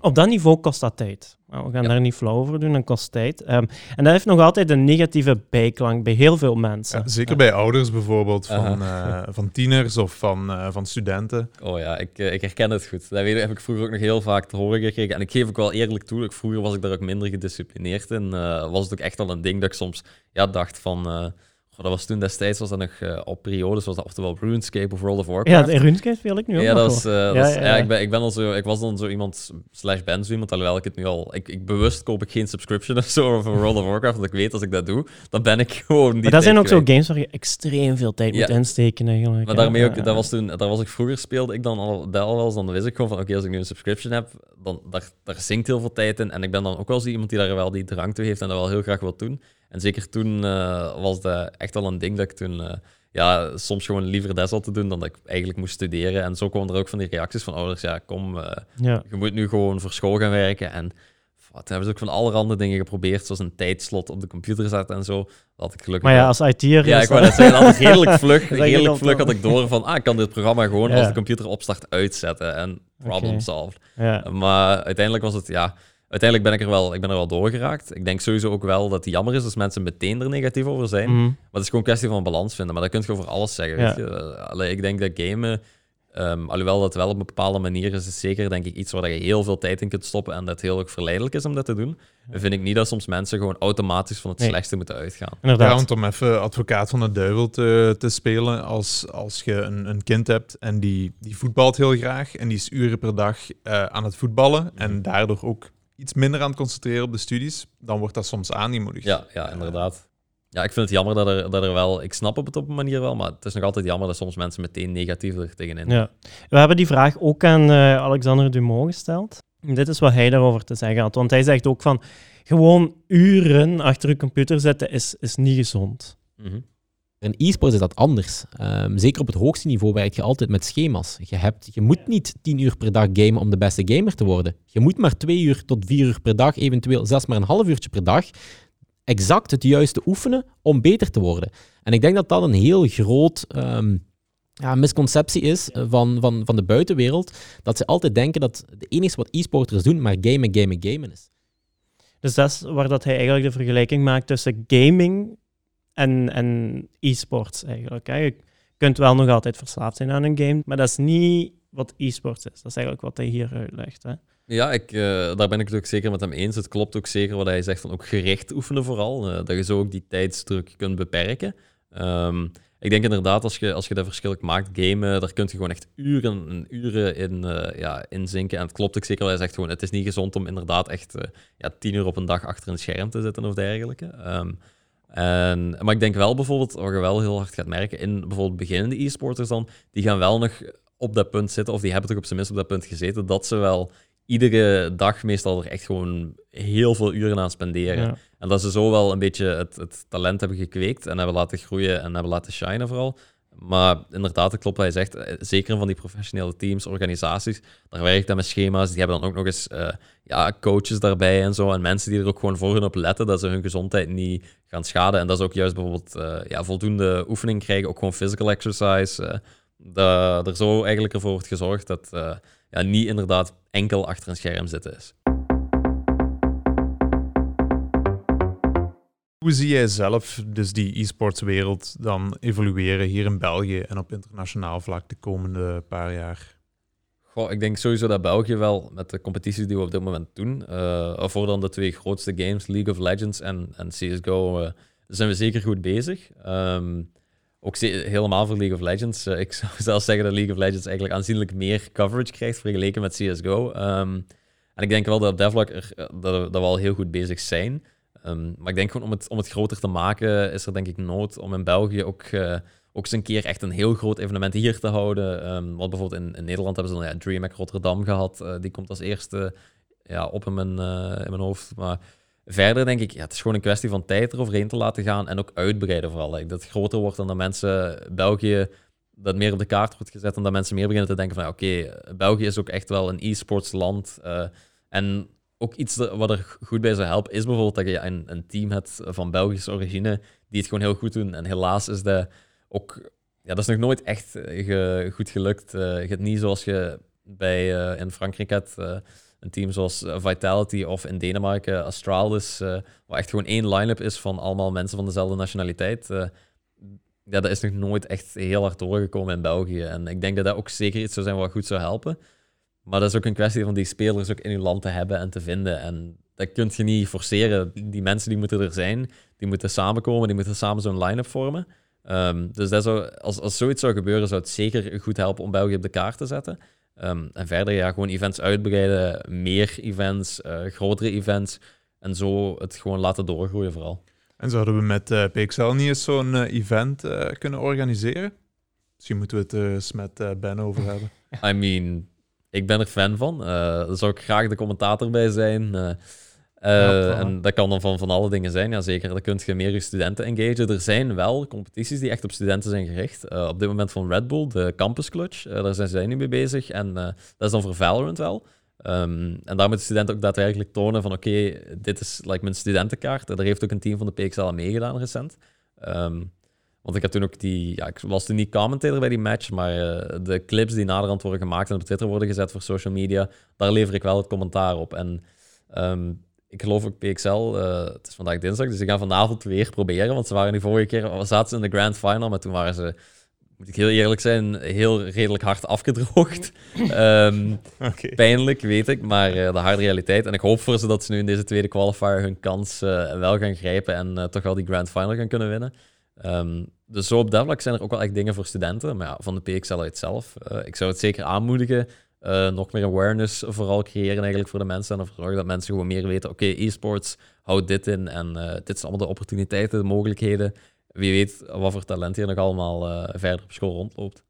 op dat niveau kost dat tijd. Nou, we gaan
Ja.
daar niet flauw over doen, dat kost tijd. Ehm, en dat heeft nog altijd een negatieve bijklank bij heel veel mensen.
Ja, zeker bij ouders bijvoorbeeld, van, eh, van tieners of van, eh, van studenten.
Oh ja, ik, eh, ik herken het goed. Dat weet, heb ik vroeger ook nog heel vaak te horen gekregen. En ik geef ook wel eerlijk toe, ik, vroeger was ik daar ook minder gedisciplineerd in. eh, was het ook echt wel een ding dat ik soms ja, dacht van... goh, dat was toen destijds, was dat nog eh, op periodes, was dat oftewel RuneScape of World of
ja,
Warcraft.
de RuneScape speel ik nu ook
Ja, dat is, eh, dat
Ja,
is-
ja,
ja,
ja.
ik, ben, ik, ben al zo, ik was dan zo iemand, slash ben zo iemand, alhoewel ik het nu al... Ik, ik bewust koop ik geen subscription *laughs* of zo voor World of Warcraft, want ik weet als ik dat doe, dan ben ik *laughs* gewoon die
Maar dat zijn ook zo games waar je extreem veel tijd
Ja.
moet insteken eigenlijk.
Maar daarmee ook,
Ja,
dat was toen, daar was ik vroeger speelde ik dan al, dat al wel eens, dan wist ik gewoon van, oké, als ik nu een subscription heb, dan daar, daar zinkt heel veel tijd in. En ik ben dan ook wel zo iemand die daar wel die drang toe heeft en dat wel heel graag wil doen. En zeker toen eh, was dat echt wel een ding dat ik toen, eh, ja, soms gewoon liever dat zat te doen dan dat ik eigenlijk moest studeren. En zo kwamen er ook van die reacties van ouders, ja, kom, eh,
Ja.
je moet nu gewoon voor school gaan werken. En wat hebben ze ook van allerhande dingen geprobeerd, zoals een tijdslot op de computer zetten en zo. Dat had ik gelukkig
Maar ja, als IT'er
Ja, ik wou
dat-
net zeggen, altijd redelijk *laughs* vlug, redelijk
dat
vlug had ik door van, ah, ik kan dit programma gewoon
Ja.
als de computer opstart uitzetten en problem
Oké.
solved.
Ja.
Maar uiteindelijk was het, ja, uiteindelijk ben ik er wel, ik ben er wel doorgeraakt. Ik denk sowieso ook wel dat het jammer is als mensen meteen er negatief over zijn.
Mhm.
Maar het is gewoon een kwestie van balans vinden. Maar dat kun je over alles zeggen.
Ja.
Weet je? Allee, ik denk dat gamen, ehm, alhoewel dat wel op een bepaalde manier is, is zeker denk ik iets waar je heel veel tijd in kunt stoppen en dat heel ook verleidelijk is om dat te doen. Dan vind ik niet dat soms mensen gewoon automatisch van het
Nee.
slechtste moeten uitgaan.
Inderdaad.
Ja, want om even advocaat van de duivel te, te spelen, als, als je een, een kind hebt en die, die voetbalt heel graag en die is uren per dag eh, aan het voetballen en daardoor ook iets minder aan het concentreren op de studies, dan wordt dat soms aangemoedigd.
Ja, ja, inderdaad. Ja, ik vind het jammer dat er, dat er wel... Ik snap het op een manier wel, maar het is nog altijd jammer dat soms mensen meteen negatief er tegenin.
Ja. We hebben die vraag ook aan eh, Alexander Dumont gesteld. En dit is wat hij daarover te zeggen had. Want hij zegt ook van, gewoon uren achter je computer zitten is, is niet gezond.
Mhm.
In e-sport is dat anders. Ehm, zeker op het hoogste niveau werk je altijd met schema's. Je, hebt, je moet niet 10 uur per dag gamen om de beste gamer te worden. Je moet maar 2 uur tot 4 uur per dag, eventueel zelfs maar een half uurtje per dag, exact het juiste oefenen om beter te worden. En ik denk dat dat een heel groot ehm, ja, misconceptie is eh, van, van, van de buitenwereld. Dat ze altijd denken dat het enige wat e-sporters doen, maar gamen, gamen, gamen is.
Dus dat is waar dat hij eigenlijk de vergelijking maakt tussen gaming en, en e-sports eigenlijk. Hè. Je kunt wel nog altijd verslaafd zijn aan een game, maar dat is niet wat e-sports is. Dat is eigenlijk wat hij hier uitlegt. Hè?
Ja, ik, eh, daar ben ik het ook zeker met hem eens. Het klopt ook zeker wat hij zegt van ook gericht oefenen vooral. eh, dat je zo ook die tijdsdruk kunt beperken. Ehm, ik denk inderdaad, als je, als je dat verschil maakt, gamen, daar kun je gewoon echt uren en uren in, eh, ja, in zinken. En het klopt ook zeker wat hij zegt, gewoon, het is niet gezond om inderdaad echt ja, tien uur op een dag achter een scherm te zitten of dergelijke. Ehm, en, maar ik denk wel bijvoorbeeld, wat je wel heel hard gaat merken, in bijvoorbeeld beginnende e-sporters dan, die gaan wel nog op dat punt zitten, of die hebben toch op zijn minst op dat punt gezeten, dat ze wel iedere dag meestal er echt gewoon heel veel uren aan spenderen.
Ja.
En dat ze zo wel een beetje het, het talent hebben gekweekt en hebben laten groeien en hebben laten shinen vooral. Maar inderdaad, het klopt wat hij zegt. Eh, Zeker van die professionele teams, organisaties, daar werkt dat met schema's. Die hebben dan ook nog eens eh, ja, coaches daarbij en zo. En mensen die er ook gewoon voor hun op letten dat ze hun gezondheid niet gaan schaden. En dat is ook juist bijvoorbeeld eh, ja, voldoende oefening krijgen, ook gewoon physical exercise. eh, dat er zo eigenlijk ervoor wordt gezorgd dat ja, niet inderdaad enkel achter een scherm zitten is.
Hoe zie jij zelf dus die e-sportswereld dan evolueren hier in België en op internationaal vlak de komende paar jaar?
Goh, ik denk sowieso dat België wel met de competities die we op dit moment doen, eh voor dan de twee grootste games, League of Legends en, en CSGO, eh, zijn we zeker goed bezig. Ehm, ook helemaal voor League of Legends. Eh, ik *laughs* zou zelfs zeggen dat League of Legends eigenlijk aanzienlijk meer coverage krijgt vergeleken met CSGO. Ehm, en ik denk wel dat op dat dat, dat we al heel goed bezig zijn. Ehm, maar ik denk gewoon om het, om het groter te maken, is er denk ik nood om in België ook, eh, ook eens een keer echt een heel groot evenement hier te houden. Ehm, want bijvoorbeeld in, Nederland hebben ze dan ja, DreamHack Rotterdam gehad. Eh, die komt als eerste ja, op in mijn, eh, in mijn hoofd. Maar verder denk ik, ja, het is gewoon een kwestie van tijd eroverheen te laten gaan en ook uitbreiden vooral. Dat het groter wordt dan dat mensen België dat meer op de kaart wordt gezet en dat mensen meer beginnen te denken van oké, België is ook echt wel een e-sports land. en ook iets wat er goed bij zou helpen, is bijvoorbeeld dat je een, een team hebt van Belgische origine die het gewoon heel goed doen. En helaas is dat ook... Ja, dat is nog nooit echt eh, goed gelukt. Eh, je hebt niet zoals je bij, eh, in Frankrijk hebt, een team zoals Vitality of in Denemarken Astralis, waar echt gewoon één line-up is van allemaal mensen van dezelfde nationaliteit. Ja, dat is nog nooit echt heel hard doorgekomen in België. En ik denk dat dat ook zeker iets zou zijn wat goed zou helpen. Maar dat is ook een kwestie van die spelers ook in uw land te hebben en te vinden. En dat kun je niet forceren. Die mensen die moeten er zijn, die moeten samenkomen, die moeten samen zo'n line-up vormen. Ehm, dus dat zou, als, als zoiets zou gebeuren, zou het zeker goed helpen om België op de kaart te zetten. Ehm, en verder, ja, gewoon events uitbreiden, meer events, eh, grotere events. En zo het gewoon laten doorgroeien vooral.
En zouden we met eh, PXL niet eens zo'n eh, event kunnen organiseren? Misschien moeten we het eens met Ben over hebben.
I mean, ik ben er fan van. Eh daar zou ik graag de commentator bij zijn. Eh, eh,
Ja,
en dat kan dan van, van alle dingen zijn, ja zeker. Dan kun je meer je studenten engagen. Er zijn wel competities die echt op studenten zijn gericht. Op dit moment van Red Bull, de Campus Clutch. daar zijn zij nu mee bezig. En dat is dan voor Valorant wel. Ehm, en daar moeten studenten ook daadwerkelijk tonen van oké, dit is like, mijn studentenkaart. Daar heeft ook een team van de PXL aan meegedaan recent. Ehm, want ik heb toen ook die... Ja, ik was toen niet commentator bij die match, maar eh, de clips die naderhand worden gemaakt en op Twitter worden gezet voor social media, daar lever ik wel het commentaar op. En ehm, ik geloof ook PXL, eh, het is vandaag dinsdag, dus ik ga vanavond weer proberen, want ze waren die vorige keer, zaten ze in de grand final, maar toen waren ze, moet ik heel eerlijk zijn, heel redelijk hard afgedroogd. *laughs* Ehm. Pijnlijk, weet ik, maar eh, de harde realiteit. En ik hoop voor ze dat ze nu in deze tweede qualifier hun kans wel gaan grijpen en toch wel die grand final gaan kunnen winnen. Ehm, dus zo op dat vlak zijn er ook wel echt dingen voor studenten, maar ja, van de PXL uit zelf. eh, ik zou het zeker aanmoedigen. eh, nog meer awareness vooral creëren eigenlijk voor de mensen en ervoor zorgen dat mensen gewoon meer weten, oké, e-sports, houdt dit in en eh, dit zijn allemaal de opportuniteiten, de mogelijkheden. Wie weet wat voor talent hier nog allemaal verder op school rondloopt.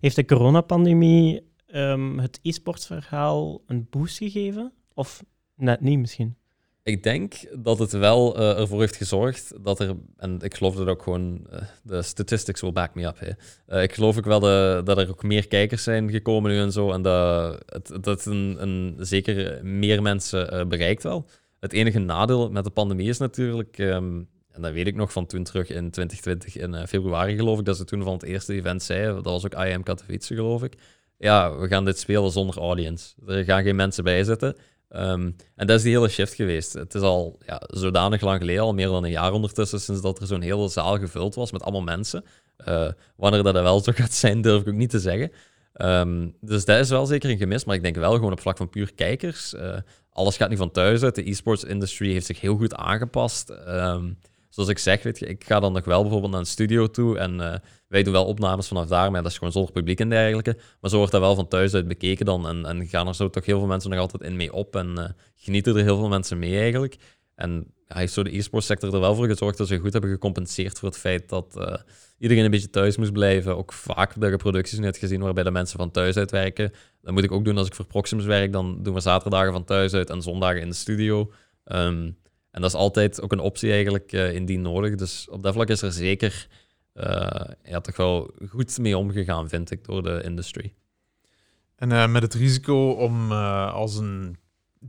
Heeft de coronapandemie ehm, het e-sportsverhaal een boost gegeven? Of net niet misschien?
Ik denk dat het wel eh, ervoor heeft gezorgd dat er, en ik geloof dat ook gewoon, eh, de statistics will back me up. Eh, ik geloof ook wel de- dat er ook meer kijkers zijn gekomen nu en zo, en dat het, dat een, een, zeker meer mensen bereikt wel. Het enige nadeel met de pandemie is natuurlijk, ehm, en dat weet ik nog van toen terug in 2020, in februari geloof ik, dat ze toen van het eerste event zeiden, dat was ook IM Katowice geloof ik, ja, we gaan dit spelen zonder audience. Er gaan geen mensen bij zitten. Ehm, en dat is die hele shift geweest. Het is al ja, zodanig lang geleden, al meer dan een jaar ondertussen, sinds dat er zo'n hele zaal gevuld was met allemaal mensen. Eh, wanneer dat wel zo *laughs* gaat zijn, durf ik ook niet te zeggen. Ehm, dus dat is wel zeker een gemis, maar ik denk wel gewoon op vlak van puur kijkers. eh, alles gaat nu van thuis uit. De e-sports industry heeft zich heel goed aangepast. Ehm, zoals ik zeg, ik ga dan nog wel bijvoorbeeld naar een studio toe en eh, wij doen wel opnames vanaf daar, maar dat is gewoon zonder publiek en dergelijke. Maar zo wordt dat wel van thuis uit bekeken dan en, en gaan er zo toch heel veel mensen nog altijd in mee op en eh, genieten er heel veel mensen mee eigenlijk. En ja, heeft zo de e-sports sector er wel voor gezorgd dat ze goed hebben gecompenseerd voor het feit dat eh, iedereen een beetje thuis moest blijven. Ook vaak je producties net gezien waarbij de mensen van thuis uit werken. Dat moet ik ook doen als ik voor Proximus werk. Dan doen we zaterdagen van thuis uit en zondagen in de studio. Ehm, en dat is altijd ook een optie eigenlijk eh, indien nodig. Dus op dat vlak is er zeker eh, ja, toch wel goed mee omgegaan, vind ik, door de industry.
En eh, met het risico om als een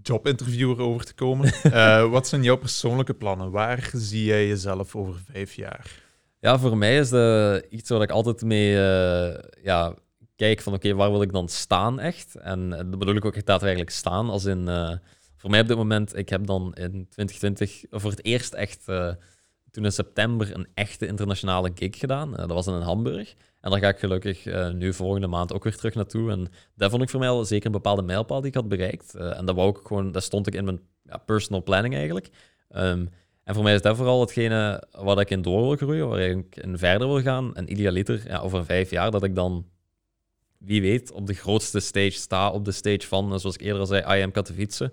jobinterviewer over te komen, *laughs* wat zijn jouw persoonlijke plannen? Waar zie jij jezelf over vijf jaar?
Ja, voor mij is dat iets waar ik altijd mee ja, kijk van oké, waar wil ik dan staan echt? En dat bedoel ik ook daadwerkelijk staan, als in... voor mij op dit moment, ik heb dan in 2020 voor het eerst echt, eh, toen in september, een echte internationale gig gedaan. Eh, dat was in Hamburg. En daar ga ik gelukkig eh, nu volgende maand ook weer terug naartoe. En dat vond ik voor mij al zeker een bepaalde mijlpaal die ik had bereikt. En dat, wou ik gewoon, dat stond ik in mijn ja, personal planning eigenlijk. Ehm, en voor mij is dat vooral hetgene waar ik in door wil groeien, waar ik in verder wil gaan. En idealiter, ja, over vijf jaar, dat ik dan, wie weet, op de grootste stage sta, op de stage van, zoals ik eerder al zei, IM Katowice.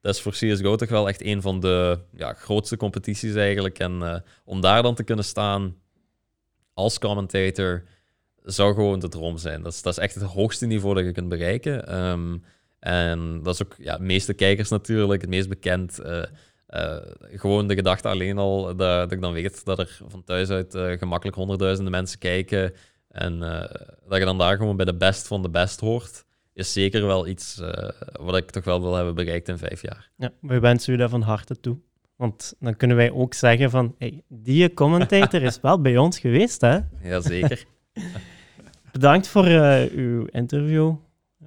Dat is voor CSGO toch wel echt een van de ja, grootste competities eigenlijk. En eh, om daar dan te kunnen staan als commentator, zou gewoon de droom zijn. Dat is, dat is echt het hoogste niveau dat je kunt bereiken. Ehm, en dat is ook ja, de meeste kijkers natuurlijk, het meest bekend. eh, eh, gewoon de gedachte alleen al dat, dat ik dan weet dat er van thuis uit gemakkelijk honderdduizenden mensen kijken. En dat je dan daar gewoon bij de best van de best hoort, is zeker wel iets eh, wat ik toch wel wil hebben bereikt in vijf jaar.
Ja, we wensen u dat van harte toe. Want dan kunnen wij ook zeggen van, hey, die commentator is wel bij ons geweest, hè? *laughs*
Jazeker. *laughs*
Bedankt voor eh, uw interview,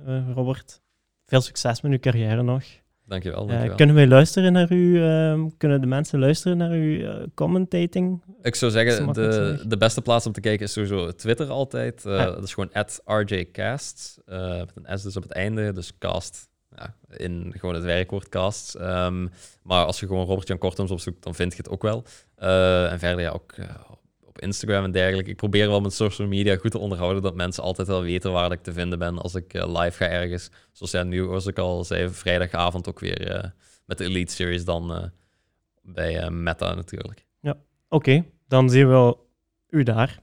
eh, Robert. Veel succes met uw carrière nog.
Dankjewel.
Eh,
dankjewel.
kunnen wij luisteren naar u? ehm, kunnen de mensen luisteren naar uw eh, commentating?
Ik zou
Zo
zeggen, de, de beste plaats om te kijken is sowieso Twitter altijd. Eh. Dat is gewoon @rjcast. met een S dus op het einde. Dus cast ja, in gewoon het werkwoord cast. Ehm, maar als je gewoon Robert-Jan Kortums opzoekt, dan vind je het ook wel. En verder ja, ook Instagram en dergelijke. Ik probeer wel met social media goed te onderhouden, dat mensen altijd wel weten waar ik te vinden ben als ik eh, live ga ergens. Zoals ja, nu, als ik al zei, vrijdagavond ook weer eh, met de Elite Series dan eh, bij eh, Meta natuurlijk.
Oké, dan zien we u daar.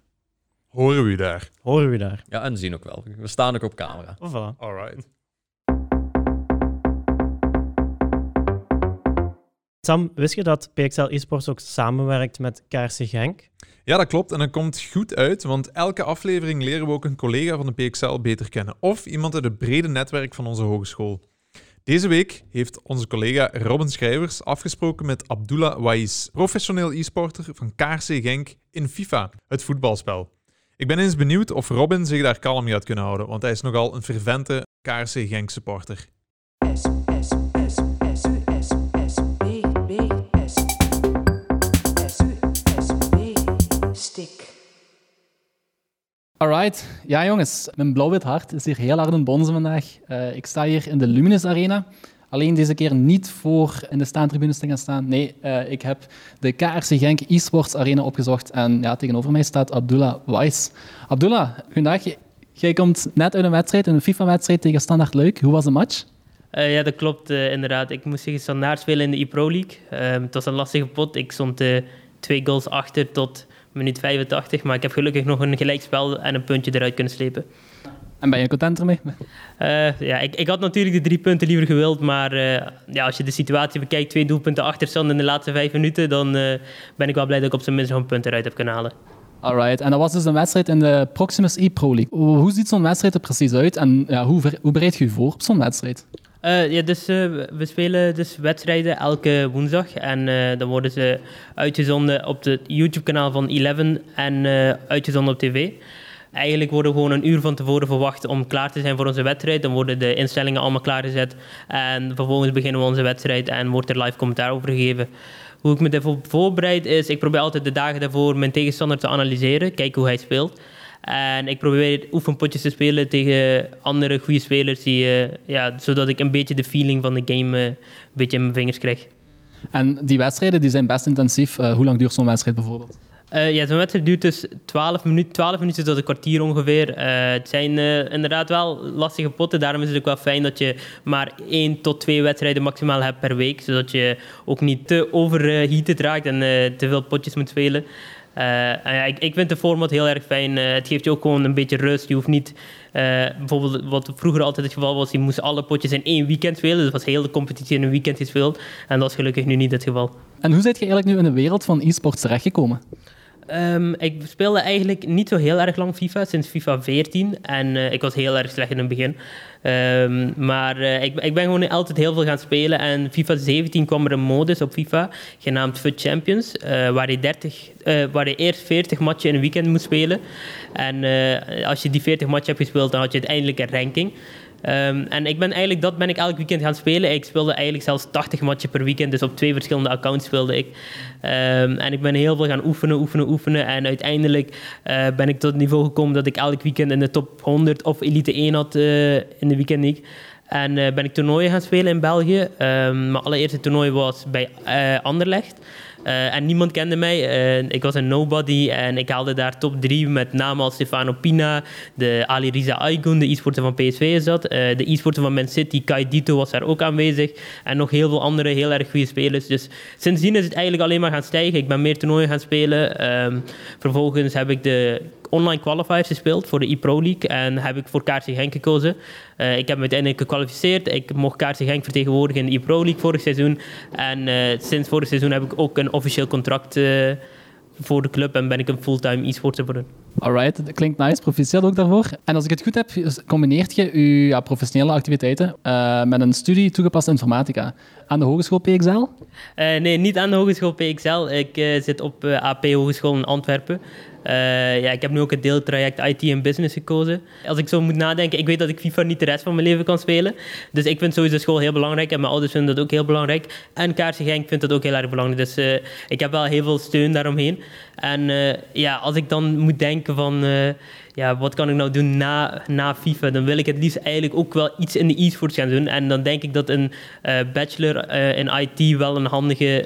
Horen we u daar?
Horen we u daar.
Ja, en zien ook wel. We staan ook op camera.
Voilà.
Alright.
Sam, wist je dat PXL Esports ook samenwerkt met KRC Genk?
Ja, dat klopt. En dat komt goed uit, want elke aflevering leren we ook een collega van de PXL beter kennen. Of iemand uit het brede netwerk van onze hogeschool. Deze week heeft onze collega Robin Schrijvers afgesproken met Abdullah Wais, professioneel e-sporter van KRC Genk in FIFA, het voetbalspel. Ik ben eens benieuwd of Robin zich daar kalm had kunnen houden, want hij is nogal een fervente KRC Genk supporter.
Alright, ja jongens, mijn blauw-wit hart is hier heel hard aan bonzen vandaag. Eh, ik sta hier in de Luminous Arena. Alleen deze keer niet voor in de staantribunes te gaan staan. Nee, eh, ik heb de KRC Genk eSports Arena opgezocht. En ja, tegenover mij staat Abdullah Weiss. Abdullah, goedendag. Jij komt net uit een wedstrijd, een FIFA-wedstrijd tegen Standard Luik. Hoe was de match?
Eh, ja, dat klopt inderdaad. Ik moest tegen Standaard spelen in de e-Pro League. Ehm, het was een lastige pot. Ik stond twee goals achter tot minuut 85. Maar ik heb gelukkig nog een gelijkspel en een puntje eruit kunnen slepen.
En ben je content ermee?
Eh, ja, ik, ik had natuurlijk de drie punten liever gewild. Maar eh, ja, als je de situatie bekijkt, twee doelpunten achterstand in de laatste vijf minuten... dan eh, ben ik wel blij dat ik op zijn minst nog een punt eruit heb kunnen halen.
Alright, en dat was dus een wedstrijd in de Proximus e-Pro League. Hoe hoe ziet zo'n wedstrijd er precies uit en ja, hoe, ver- hoe bereid je je voor op zo'n wedstrijd?
Eh, ja, dus, eh, we spelen dus wedstrijden elke woensdag. En eh, dan worden ze uitgezonden op het YouTube-kanaal van Eleven en uitgezonden op tv. Eigenlijk worden we gewoon een uur van tevoren verwacht om klaar te zijn voor onze wedstrijd. Dan worden de instellingen allemaal klaargezet. En vervolgens beginnen we onze wedstrijd en wordt er live commentaar over gegeven. Hoe ik me daarvoor voorbereid is, ik probeer altijd de dagen daarvoor mijn tegenstander te analyseren, kijken hoe hij speelt. En ik probeer oefenpotjes te spelen tegen andere goede spelers, die, eh, ja, zodat ik een beetje de feeling van de game eh, een beetje in mijn vingers krijg.
En die wedstrijden die zijn best intensief. Eh, hoe lang duurt zo'n wedstrijd bijvoorbeeld?
Ja, zo'n wedstrijd duurt dus 12 minuten, 12 minuten tot een kwartier ongeveer. Het zijn inderdaad wel lastige potten. Daarom is het ook wel fijn dat je maar één tot twee wedstrijden maximaal hebt per week. Zodat je ook niet te overheated raakt en te veel potjes moet spelen. Eh, ja, ik, ik vind de format heel erg fijn. Eh, het geeft je ook gewoon een beetje rust. Je hoeft niet, eh, bijvoorbeeld wat vroeger altijd het geval was, je moest alle potjes in één weekend spelen. Dus was heel de competitie in een weekend gespeeld. En dat is gelukkig nu niet het geval.
En hoe zit je eigenlijk nu in de wereld van e-sports terechtgekomen?
Ehm, ik speelde eigenlijk niet zo heel erg lang FIFA, sinds FIFA 14. En eh, ik was heel erg slecht in het begin. Ehm, maar eh, ik, ik ben gewoon altijd heel veel gaan spelen. En FIFA 17 kwam er een modus op FIFA, genaamd FUT Champions. eh, waar, je 30, eh, waar je eerst 40 matchen in een weekend moet spelen. En als je die 40 matchen hebt gespeeld, dan had je uiteindelijk een ranking. Ehm, en ik ben eigenlijk, dat ben ik elk weekend gaan spelen. Ik speelde eigenlijk zelfs 80 matchen per weekend, dus op twee verschillende accounts speelde ik. Ehm, en ik ben heel veel gaan oefenen, oefenen, oefenen. En uiteindelijk eh, ben ik tot het niveau gekomen dat ik elk weekend in de top 100 of Elite 1 had eh, in de Weekend League. En eh, ben ik toernooien gaan spelen in België. Ehm, mijn allereerste toernooi was bij Anderlecht. Eh, en niemand kende mij. Eh, ik was een nobody en ik haalde daar top 3 met namen als Stefano Pina, de Ali Riza Aygun, de e-sporter van PSV is dat. Eh, de e-sporter van Man City, Kai Dito, was daar ook aanwezig. En nog heel veel andere heel erg goede spelers. Dus sindsdien is het eigenlijk alleen maar gaan stijgen. Ik ben meer toernooien gaan spelen. Ehm, vervolgens heb ik de online qualifiers gespeeld voor de e-Pro League en heb ik voor KRC Genk gekozen. Eh, ik heb me uiteindelijk gekwalificeerd. Ik mocht KRC Genk vertegenwoordigen in de e-Pro League vorig seizoen. En eh, sinds vorig seizoen heb ik ook een officieel contract eh, voor de club en ben ik een fulltime e-sporter hun.
Alright, dat klinkt nice. Proficiat ook daarvoor. En als ik het goed heb, combineert je je professionele activiteiten eh, met een studie toegepaste informatica aan de Hogeschool PXL.
Eh, nee, niet aan de Hogeschool PXL. Ik eh, zit op AP Hogeschool in Antwerpen. Ja, ik heb nu ook het deeltraject IT en Business gekozen. Als ik zo moet nadenken, ik weet dat ik FIFA niet de rest van mijn leven kan spelen. Dus ik vind sowieso school heel belangrijk en mijn ouders vinden dat ook heel belangrijk. En Kaartje Genk vindt dat ook heel erg belangrijk. Dus ik heb wel heel veel steun daaromheen. En ja, als ik dan moet denken van... eh, ja, wat kan ik nou doen na, na FIFA? Dan wil ik het liefst eigenlijk ook wel iets in de e-sports gaan doen. En dan denk ik dat een eh, bachelor eh, in IT wel een handige,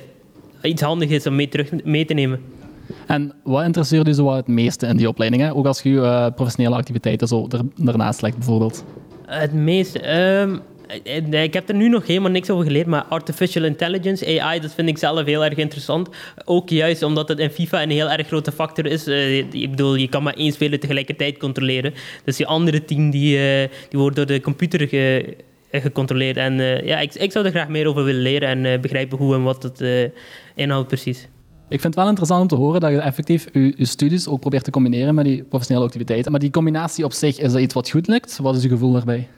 iets handig is om mee, terug, mee te nemen.
En wat interesseert u zo wat het meeste in die opleiding? Hè? Ook als je je professionele activiteiten zo daarnaast legt, bijvoorbeeld.
Het meeste. ehm, eh, nee, ik heb er nu nog helemaal niks over geleerd, maar artificial intelligence, AI, dat vind ik zelf heel erg interessant. Ook juist omdat het in FIFA een heel erg grote factor is. Eh, ik bedoel, je kan maar één speler tegelijkertijd controleren. Dus die andere tien, die, eh, die worden door de computer ge- gecontroleerd. En eh, ja, ik, ik zou er graag meer over willen leren en eh, begrijpen hoe en wat het eh, inhoudt precies.
Ik vind het wel interessant om te horen dat je effectief je, je studies ook probeert te combineren met die professionele activiteiten. Maar die combinatie op zich, is dat iets wat goed lukt? Wat is uw gevoel daarbij?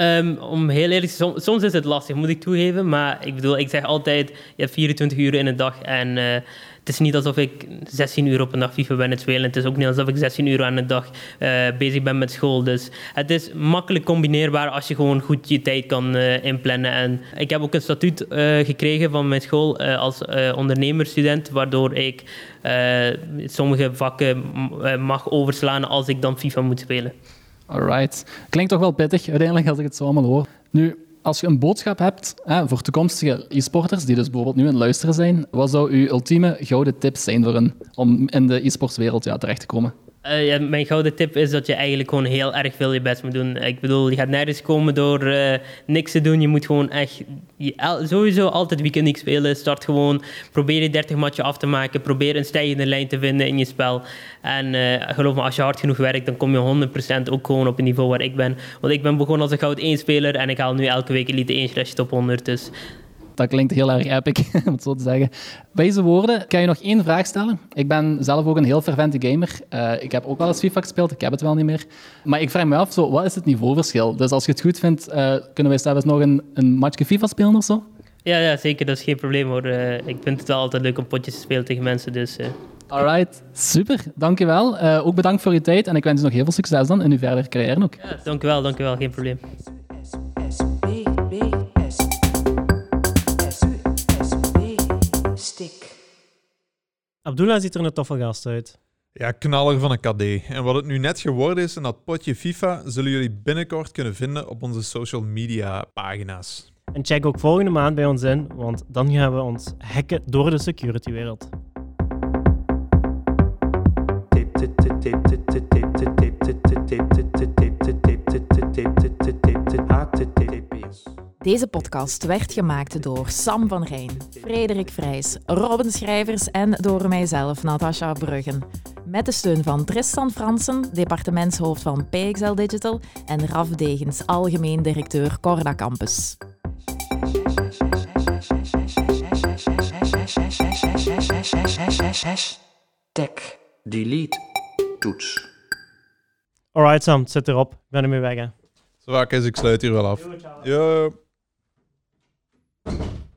Ehm, om heel eerlijk te zijn, som- soms is het lastig, moet ik toegeven. Maar ik bedoel, ik zeg altijd, je hebt 24 uur in een dag. En eh, het is niet alsof ik 16 uur op een dag FIFA ben het spelen. Het is ook niet alsof ik 16 uur aan een dag eh, bezig ben met school. Dus het is makkelijk combineerbaar als je gewoon goed je tijd kan eh, inplannen. En ik heb ook een statuut gekregen van mijn school als ondernemerstudent. Waardoor ik sommige vakken mag overslaan als ik dan FIFA moet spelen.
Alright. Klinkt toch wel pittig, uiteindelijk, als ik het zo allemaal hoor. Nu, als je een boodschap hebt hè, voor toekomstige e-sporters, die dus bijvoorbeeld nu aan het luisteren zijn, wat zou uw ultieme gouden tip zijn voor hen om in de e-sportswereld ja, terecht te komen?
Eh, ja, mijn gouden tip is dat je eigenlijk gewoon heel erg veel je best moet doen. Ik bedoel, je gaat nergens komen door eh, niks te doen. Je moet gewoon echt sowieso altijd weekend spelen. Start gewoon, probeer je 30 matchen af te maken. Probeer een stijgende lijn te vinden in je spel. En eh, geloof me, als je hard genoeg werkt, dan kom je 100% ook gewoon op het niveau waar ik ben. Want ik ben begonnen als een goud 1 speler en ik haal nu elke week Elite 1 slash top 100. Dus
Dat klinkt heel erg epic, *laughs* om het zo te zeggen. Bij deze woorden kan je nog één vraag stellen. Ik ben zelf ook een heel fervente gamer. Eh, ik heb ook wel eens FIFA gespeeld, ik heb het wel niet meer. Maar ik vraag me af, zo, wat is het niveauverschil? Dus als je het goed vindt, eh, kunnen wij zelfs nog een, een matchje FIFA spelen of zo?
ja, ja, zeker, dat is geen probleem hoor. Eh, ik vind het wel altijd leuk om potjes te spelen tegen mensen. Dus
Alright, super. Dankjewel. Eh ook bedankt voor je tijd en ik wens je nog heel veel succes dan in uw verdere carrière ook.
ja, dankjewel, dankjewel, geen probleem.
Abdullah ziet er een toffe gast uit.
Ja, knaller van een KD. En wat het nu net geworden is in dat potje FIFA, zullen jullie binnenkort kunnen vinden op onze social media pagina's.
En check ook volgende maand bij ons in, want dan gaan we ons hacken door de security-wereld.
Deze podcast werd gemaakt door Sam van Rijn, Frederik Vrijs, Robin Schrijvers en door mijzelf, Natasha Bruggen. Met de steun van Tristan Fransen, departementshoofd van PXL Digital, en Raf Degens, algemeen directeur Corda Campus.
Tech. Delete. Toets.
Alright Sam, zit erop. Ik ben ermee weg hè.
Zo, ik sluit hier wel af. you